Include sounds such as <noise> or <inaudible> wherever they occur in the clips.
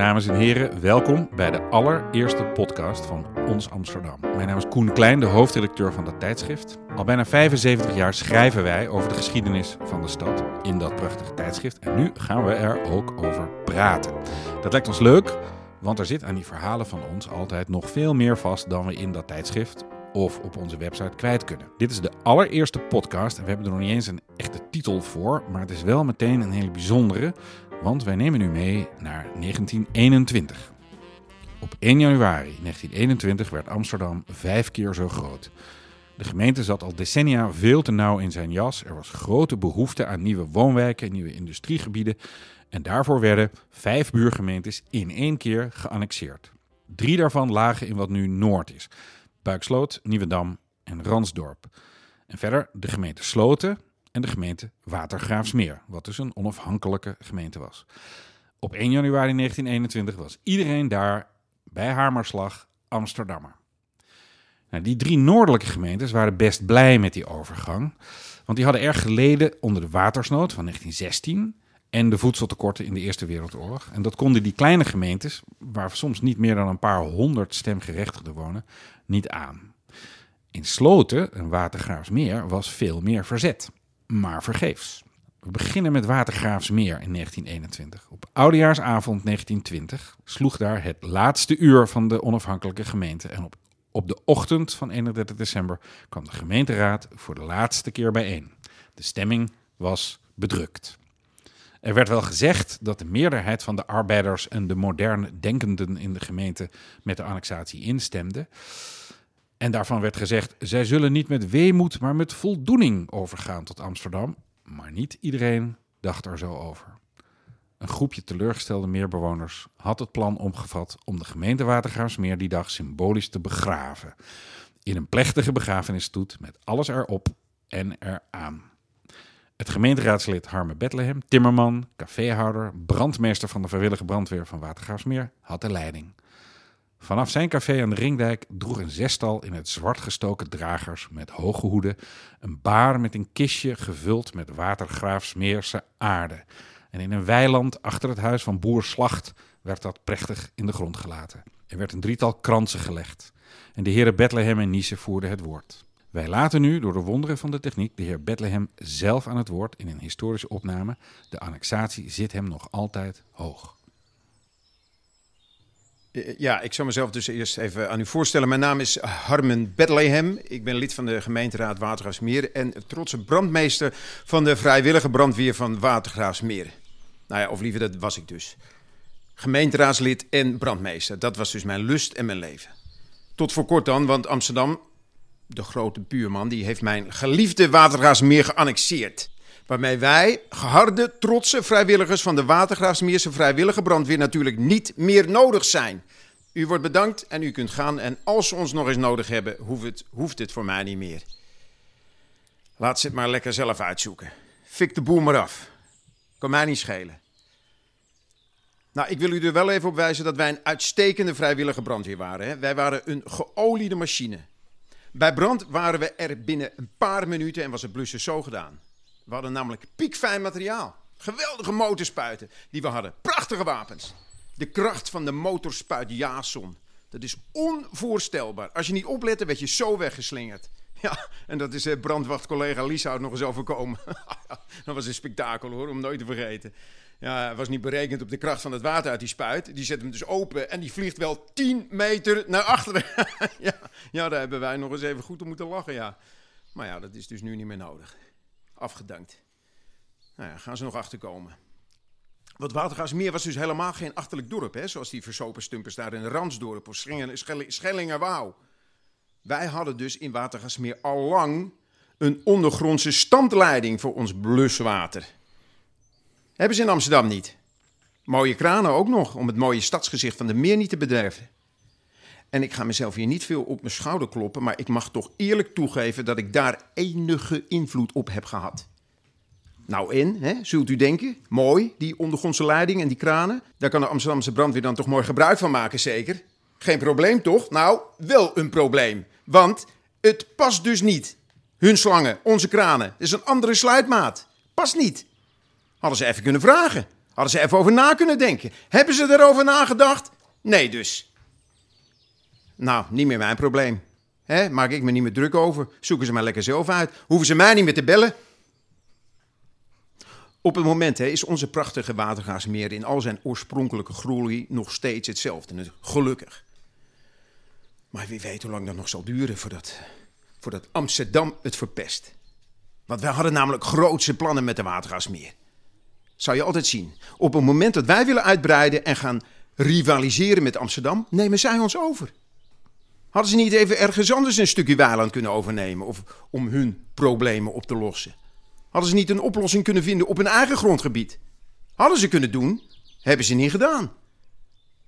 Dames en heren, welkom bij de allereerste podcast van Ons Amsterdam. Mijn naam is Koen Klein, de hoofdredacteur van dat tijdschrift. Al bijna 75 jaar schrijven wij over de geschiedenis van de stad in dat prachtige tijdschrift. En nu gaan we er ook over praten. Dat lijkt ons leuk, want er zit aan die verhalen van ons altijd nog veel meer vast dan we in dat tijdschrift of op onze website kwijt kunnen. Dit is de allereerste podcast en we hebben er nog niet eens een echte titel voor, maar het is wel meteen een hele bijzondere, want wij nemen u mee naar 1921. Op 1 januari 1921 werd Amsterdam vijf keer zo groot. De gemeente zat al decennia veel te nauw in zijn jas. Er was grote behoefte aan nieuwe woonwijken, nieuwe industriegebieden. En daarvoor werden vijf buurgemeentes in één keer geannexeerd. Drie daarvan lagen in wat nu Noord is. Buiksloot, Nieuwedam en Ransdorp. En verder de gemeente Sloten en de gemeente Watergraafsmeer, wat dus een onafhankelijke gemeente was. Op 1 januari 1921 was iedereen daar bij Hamerslag Amsterdammer. Nou, die drie noordelijke gemeentes waren best blij met die overgang, want die hadden erg geleden onder de watersnood van 1916 en de voedseltekorten in de Eerste Wereldoorlog. En dat konden die kleine gemeentes, waar soms niet meer dan een paar honderd stemgerechtigden wonen, niet aan. In Sloten, een Watergraafsmeer, was veel meer verzet, maar vergeefs. We beginnen met Watergraafsmeer in 1921. Op oudejaarsavond 1920 sloeg daar het laatste uur van de onafhankelijke gemeente. En op, op de ochtend van 31 december kwam de gemeenteraad voor de laatste keer bijeen. De stemming was bedrukt. Er werd wel gezegd dat de meerderheid van de arbeiders en de moderne denkenden in de gemeente met de annexatie instemde. En daarvan werd gezegd: zij zullen niet met weemoed, maar met voldoening overgaan tot Amsterdam. Maar niet iedereen dacht er zo over. Een groepje teleurgestelde meerbewoners had het plan omgevat om de gemeente Watergraafsmeer die dag symbolisch te begraven. In een plechtige begrafenisstoet met alles erop en eraan. Het gemeenteraadslid Harme Bethlehem, timmerman, caféhouder, brandmeester van de vrijwillige brandweer van Watergraafsmeer, had de leiding. Vanaf zijn café aan de Ringdijk droeg een zestal in het zwart gestoken dragers met hoge hoeden een baar met een kistje gevuld met watergraafsmeerse aarde. En in een weiland achter het huis van boer Slacht werd dat prachtig in de grond gelaten. Er werd een drietal kransen gelegd en de heren Bethlehem en Nice voerden het woord. Wij laten nu, door de wonderen van de techniek, de heer Bethlehem zelf aan het woord in een historische opname. De annexatie zit hem nog altijd hoog. Ja, ik zal mezelf dus eerst even aan u voorstellen. Mijn naam is Harmen Bethlehem. Ik ben lid van de gemeenteraad Watergraafsmeer en trotse brandmeester van de vrijwillige brandweer van Watergraafsmeer. Nou ja, of liever, dat was ik dus. Gemeenteraadslid en brandmeester. Dat was dus mijn lust en mijn leven. Tot voor kort dan, want Amsterdam, de grote buurman, die heeft mijn geliefde Watergraafsmeer geannexeerd. Waarmee wij, geharde, trotse vrijwilligers van de Watergraafsmeerse vrijwillige brandweer natuurlijk niet meer nodig zijn. U wordt bedankt en u kunt gaan. En als ze ons nog eens nodig hebben, hoeft het, hoeft het voor mij niet meer. Laat ze het maar lekker zelf uitzoeken. Fik de boel maar af. Kan mij niet schelen. Nou, ik wil u er wel even op wijzen dat wij een uitstekende vrijwillige brandweer waren. Hè? Wij waren een geoliede machine. Bij brand waren we er binnen een paar minuten en was het blussen zo gedaan. We hadden namelijk piekfijn materiaal. Geweldige motorspuiten die we hadden. Prachtige wapens. De kracht van de motorspuit Jason. Dat is onvoorstelbaar. Als je niet oplette, werd je zo weggeslingerd. <laughs> Ja, en dat is eh, brandwachtcollega Lieshout nog eens overkomen. <laughs> dat was een spektakel hoor, om nooit te vergeten. Ja, hij was niet berekend op de kracht van het water uit die spuit. Die zet hem dus open en die vliegt wel 10 meter naar achteren. <laughs> ja, ja, daar hebben wij nog eens even goed om moeten lachen, ja. Maar ja, dat is dus nu niet meer nodig afgedankt. Nou ja, gaan ze nog achterkomen. Want Watergaasmeer was dus helemaal geen achterlijk dorp, hè, zoals die versopen stumpers daar in Ransdorp of Schellingerwouw. Wij hadden dus in Watergaasmeer al lang een ondergrondse standleiding voor ons bluswater. Hebben ze in Amsterdam niet. Mooie kranen ook nog, om het mooie stadsgezicht van de meer niet te bederven. En ik ga mezelf hier niet veel op mijn schouder kloppen, maar ik mag toch eerlijk toegeven dat ik daar enige invloed op heb gehad. Nou en, hè, zult u denken, mooi, die ondergrondse leiding en die kranen. Daar kan de Amsterdamse brandweer dan toch mooi gebruik van maken, zeker? Geen probleem toch? Nou, wel een probleem. Want het past dus niet. Hun slangen, onze kranen, is een andere sluitmaat. Past niet. Hadden ze even kunnen vragen. Hadden ze even over na kunnen denken. Hebben ze erover nagedacht? Nee dus. Nou, niet meer mijn probleem. Maak ik me niet meer druk over. Zoeken ze maar lekker zelf uit. Hoeven ze mij niet meer te bellen. Op het moment is onze prachtige watergaasmeer in al zijn oorspronkelijke groei nog steeds hetzelfde. Gelukkig. Maar wie weet hoe lang dat nog zal duren voordat, voordat Amsterdam het verpest. Want wij hadden namelijk grootse plannen met de watergasmeer. Zou je altijd zien. Op het moment dat wij willen uitbreiden en gaan rivaliseren met Amsterdam, nemen zij ons over. Hadden ze niet even ergens anders een stukje weiland kunnen overnemen of om hun problemen op te lossen? Hadden ze niet een oplossing kunnen vinden op hun eigen grondgebied? Hadden ze kunnen doen, hebben ze niet gedaan.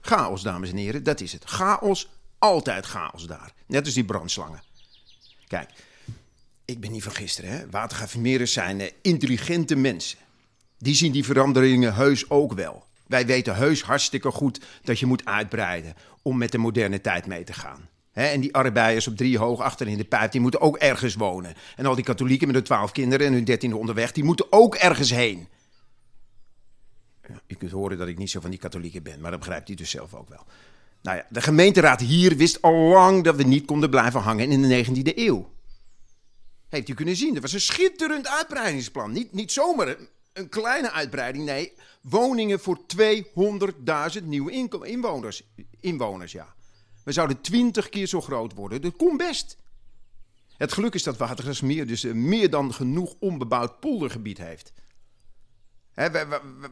Chaos, dames en heren, dat is het. Chaos, altijd chaos daar. Net als die brandslangen. Kijk, ik ben niet van gisteren, hè. Watergavenmerers zijn eh, intelligente mensen. Die zien die veranderingen heus ook wel. Wij weten heus hartstikke goed dat je moet uitbreiden om met de moderne tijd mee te gaan. En die arbeiders op drie hoog achter in de pijp, die moeten ook ergens wonen. En al die katholieken met hun twaalf kinderen en hun dertiende onderweg, die moeten ook ergens heen. Ja, je kunt horen dat ik niet zo van die katholieken ben, maar dat begrijpt u dus zelf ook wel. Nou ja, de gemeenteraad hier wist al lang dat we niet konden blijven hangen in de 19e eeuw. Heeft u kunnen zien, dat was een schitterend uitbreidingsplan. Niet, niet zomaar een kleine uitbreiding, nee. Woningen voor 200.000 nieuwe inwoners. Inwoners, ja. We zouden 20 keer zo groot worden. Dat komt best. Het geluk is dat Watergasmeer dus eh, meer dan genoeg onbebouwd poldergebied heeft.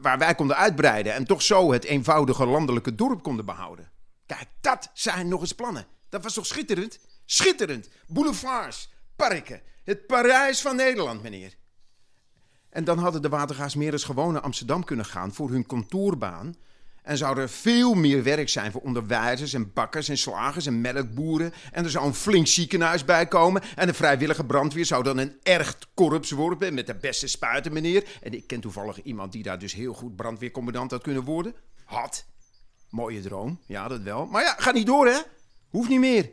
waar wij konden uitbreiden en toch zo het eenvoudige landelijke dorp konden behouden. Kijk, dat zijn nog eens plannen. Dat was toch schitterend? Schitterend. Boulevards, parken. Het Parijs van Nederland, meneer. En dan hadden de Watergaasmeerders gewoon naar Amsterdam kunnen gaan voor hun kantoorbaan. En zou er veel meer werk zijn voor onderwijzers en bakkers en slagers en melkboeren. En er zou een flink ziekenhuis bij komen. En de vrijwillige brandweer zou dan een erg korps worden met de beste spuiten, meneer. En ik ken toevallig iemand die daar dus heel goed brandweercommandant had kunnen worden. Had. Mooie droom, ja dat wel. Maar ja, gaat niet door hè. Hoeft niet meer.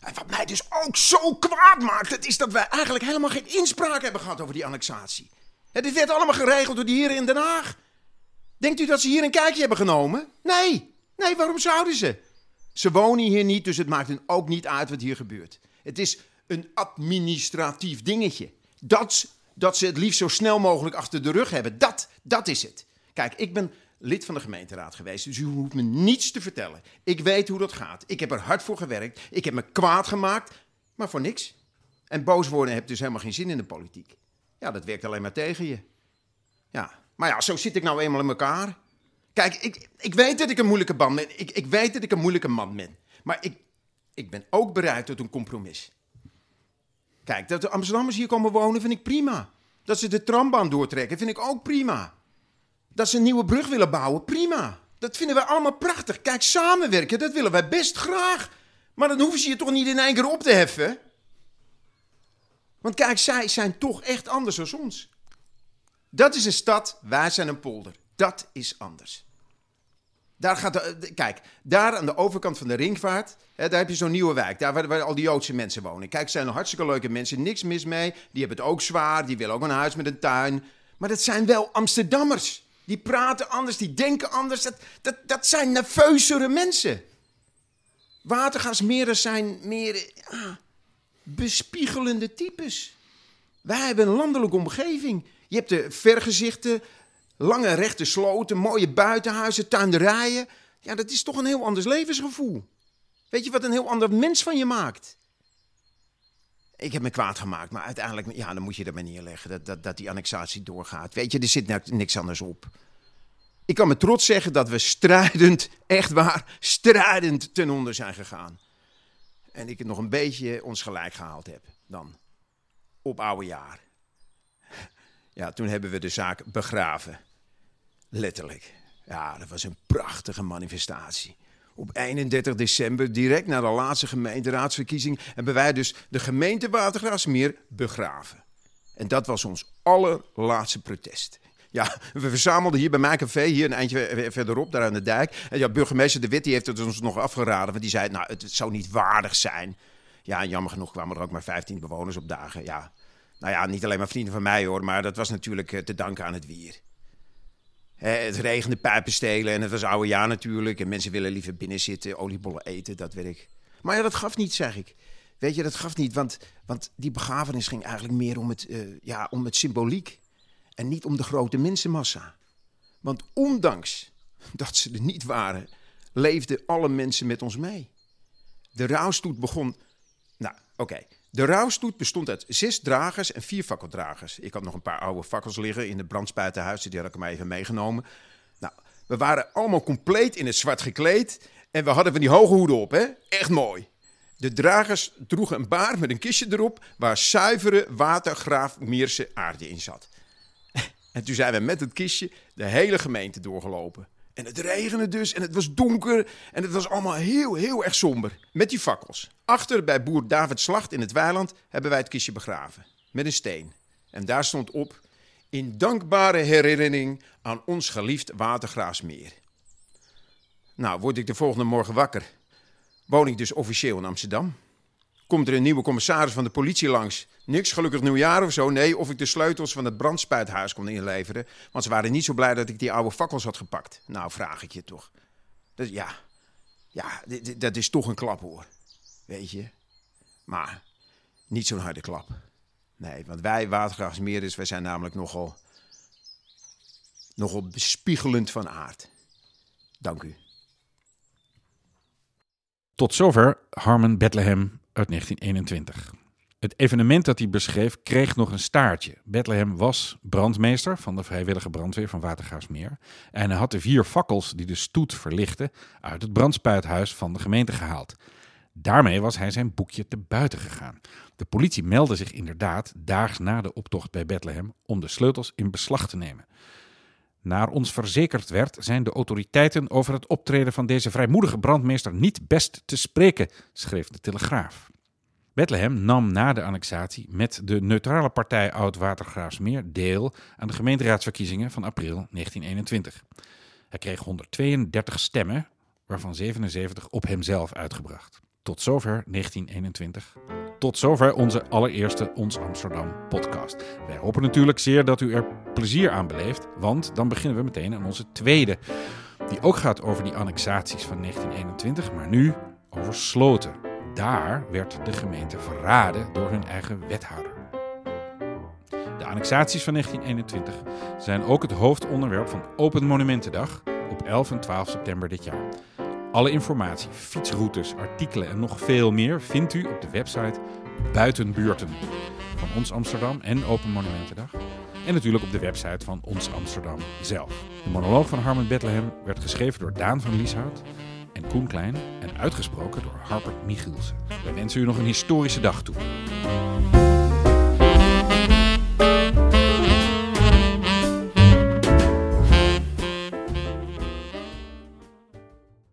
En wat mij dus ook zo kwaad maakt, het is dat wij eigenlijk helemaal geen inspraak hebben gehad over die annexatie. dit werd allemaal geregeld door die heren in Den Haag. Denkt u dat ze hier een kijkje hebben genomen? Nee. Nee, waarom zouden ze? Ze wonen hier niet, dus het maakt hen ook niet uit wat hier gebeurt. Het is een administratief dingetje. Dat, dat ze het liefst zo snel mogelijk achter de rug hebben, dat, dat is het. Kijk, ik ben lid van de gemeenteraad geweest, dus u hoeft me niets te vertellen. Ik weet hoe dat gaat. Ik heb er hard voor gewerkt. Ik heb me kwaad gemaakt, maar voor niks. En boos worden heeft dus helemaal geen zin in de politiek. Ja, dat werkt alleen maar tegen je. Ja, maar ja, zo zit ik nou eenmaal in elkaar. Kijk, ik, ik weet dat ik een moeilijke man ben. Ik, ik weet dat ik een moeilijke man ben. Maar ik, ik ben ook bereid tot een compromis. Kijk, dat de Amsterdammers hier komen wonen vind ik prima. Dat ze de trambaan doortrekken vind ik ook prima. Dat ze een nieuwe brug willen bouwen, prima. Dat vinden wij allemaal prachtig. Kijk, samenwerken, dat willen wij best graag. Maar dan hoeven ze je toch niet in één keer op te heffen? Want kijk, zij zijn toch echt anders dan ons. Dat is een stad, wij zijn een polder. Dat is anders. Daar gaat de, kijk, daar aan de overkant van de ringvaart, hè, daar heb je zo'n nieuwe wijk. Daar waar, waar, al die Joodse mensen wonen. Kijk, zijn hartstikke leuke mensen, niks mis mee. Die hebben het ook zwaar, die willen ook een huis met een tuin. Maar dat zijn wel Amsterdammers. Die praten anders, die denken anders. Dat, dat, dat zijn nerveuzere mensen. Watergasmeren zijn meer bespiegelende types. Wij hebben een landelijke omgeving. Je hebt de vergezichten, lange rechte sloten, mooie buitenhuizen, tuinderijen. Ja, dat is toch een heel anders levensgevoel. Weet je wat een heel ander mens van je maakt? Ik heb me kwaad gemaakt, maar uiteindelijk, ja, dan moet je er maar neerleggen dat, dat, dat die annexatie doorgaat. Weet je, er zit nou niks anders op. Ik kan met trots zeggen dat we strijdend, echt waar, strijdend ten onder zijn gegaan. En ik het nog een beetje ons gelijk gehaald heb dan. Op oude jaar. Ja, toen hebben we de zaak begraven. Letterlijk. Ja, dat was een prachtige manifestatie. Op 31 december, direct na de laatste gemeenteraadsverkiezing, hebben wij dus de gemeente Watergraafsmeer begraven. En dat was ons allerlaatste protest. Ja, we verzamelden hier bij mijn café, hier een eindje verderop, daar aan de dijk. En ja, burgemeester De Wit heeft het ons nog afgeraden, want die zei, nou, het zou niet waardig zijn. Ja, jammer genoeg kwamen er ook maar 15 bewoners op dagen. Ja, nou ja, niet alleen maar vrienden van mij hoor, maar dat was natuurlijk eh, te danken aan het wier. het regende pijpen stelen en het was oude jaar natuurlijk. En mensen willen liever binnen zitten, oliebollen eten, dat weet ik. Maar ja, dat gaf niet, zeg ik. Weet je, dat gaf niet, want, want die begrafenis ging eigenlijk meer om het, uh, ja, om het symboliek. En niet om de grote mensenmassa. Want ondanks dat ze er niet waren, leefden alle mensen met ons mee. De rouwstoet begon. Nou, oké. De rouwstoet bestond uit zes dragers en vier fakkeldragers. Ik had nog een paar oude fakkels liggen in de brandspuitenhuis, die had ik maar even meegenomen. Nou, we waren allemaal compleet in het zwart gekleed en we hadden van die hoge hoeden op, hè? Echt mooi. De dragers droegen een baar met een kistje erop waar zuivere watergraafmeerse aarde in zat. <laughs> En toen zijn we met het kistje de hele gemeente doorgelopen. En het regende dus en het was donker en het was allemaal heel, heel erg somber. Met die fakkels. Achter bij boer David Slacht in het weiland hebben wij het kistje begraven. Met een steen. En daar stond op, in dankbare herinnering aan ons geliefd Watergraafsmeer. Nou, word ik de volgende morgen wakker. Woon ik dus officieel in Amsterdam. Komt er een nieuwe commissaris van de politie langs. Niks gelukkig nieuwjaar of zo. Nee, of ik de sleutels van het brandspuithuis kon inleveren. Want ze waren niet zo blij dat ik die oude fakkels had gepakt. Nou, vraag ik je toch. Dus ja, ja, dat is toch een klap hoor. Weet je. Maar niet zo'n harde klap. Nee, want wij watergraafsmeerders, wij zijn namelijk nogal, nogal bespiegelend van aard. Dank u. Tot zover Harmon Bethlehem uit 1921. Het evenement dat hij beschreef kreeg nog een staartje. Bethlehem was brandmeester van de vrijwillige brandweer van Watergaasmeer. En hij had de vier fakkels die de stoet verlichten uit het brandspuithuis van de gemeente gehaald. Daarmee was hij zijn boekje te buiten gegaan. De politie meldde zich inderdaad daags na de optocht bij Bethlehem om de sleutels in beslag te nemen. Naar ons verzekerd werd, zijn de autoriteiten over het optreden van deze vrijmoedige brandmeester niet best te spreken, schreef de Telegraaf. Bethlehem nam na de annexatie met de neutrale partij Oud-Watergraafsmeer deel aan de gemeenteraadsverkiezingen van april 1921. Hij kreeg 132 stemmen, waarvan 77 op hemzelf uitgebracht. Tot zover 1921. Tot zover onze allereerste Ons Amsterdam podcast. Wij hopen natuurlijk zeer dat u er plezier aan beleeft, want dan beginnen we meteen aan onze tweede, die ook gaat over die annexaties van 1921, maar nu over Sloten. Daar werd de gemeente verraden door hun eigen wethouder. De annexaties van 1921 zijn ook het hoofdonderwerp van Open Monumentendag op 11 en 12 september dit jaar. Alle informatie, fietsroutes, artikelen en nog veel meer vindt u op de website Buitenbuurten van Ons Amsterdam en Open Monumentendag. En natuurlijk op de website van Ons Amsterdam zelf. De monoloog van Harmon Bethlehem werd geschreven door Daan van Lieshout en Koen Klein en uitgesproken door Harper Michielsen. Wij wensen u nog een historische dag toe.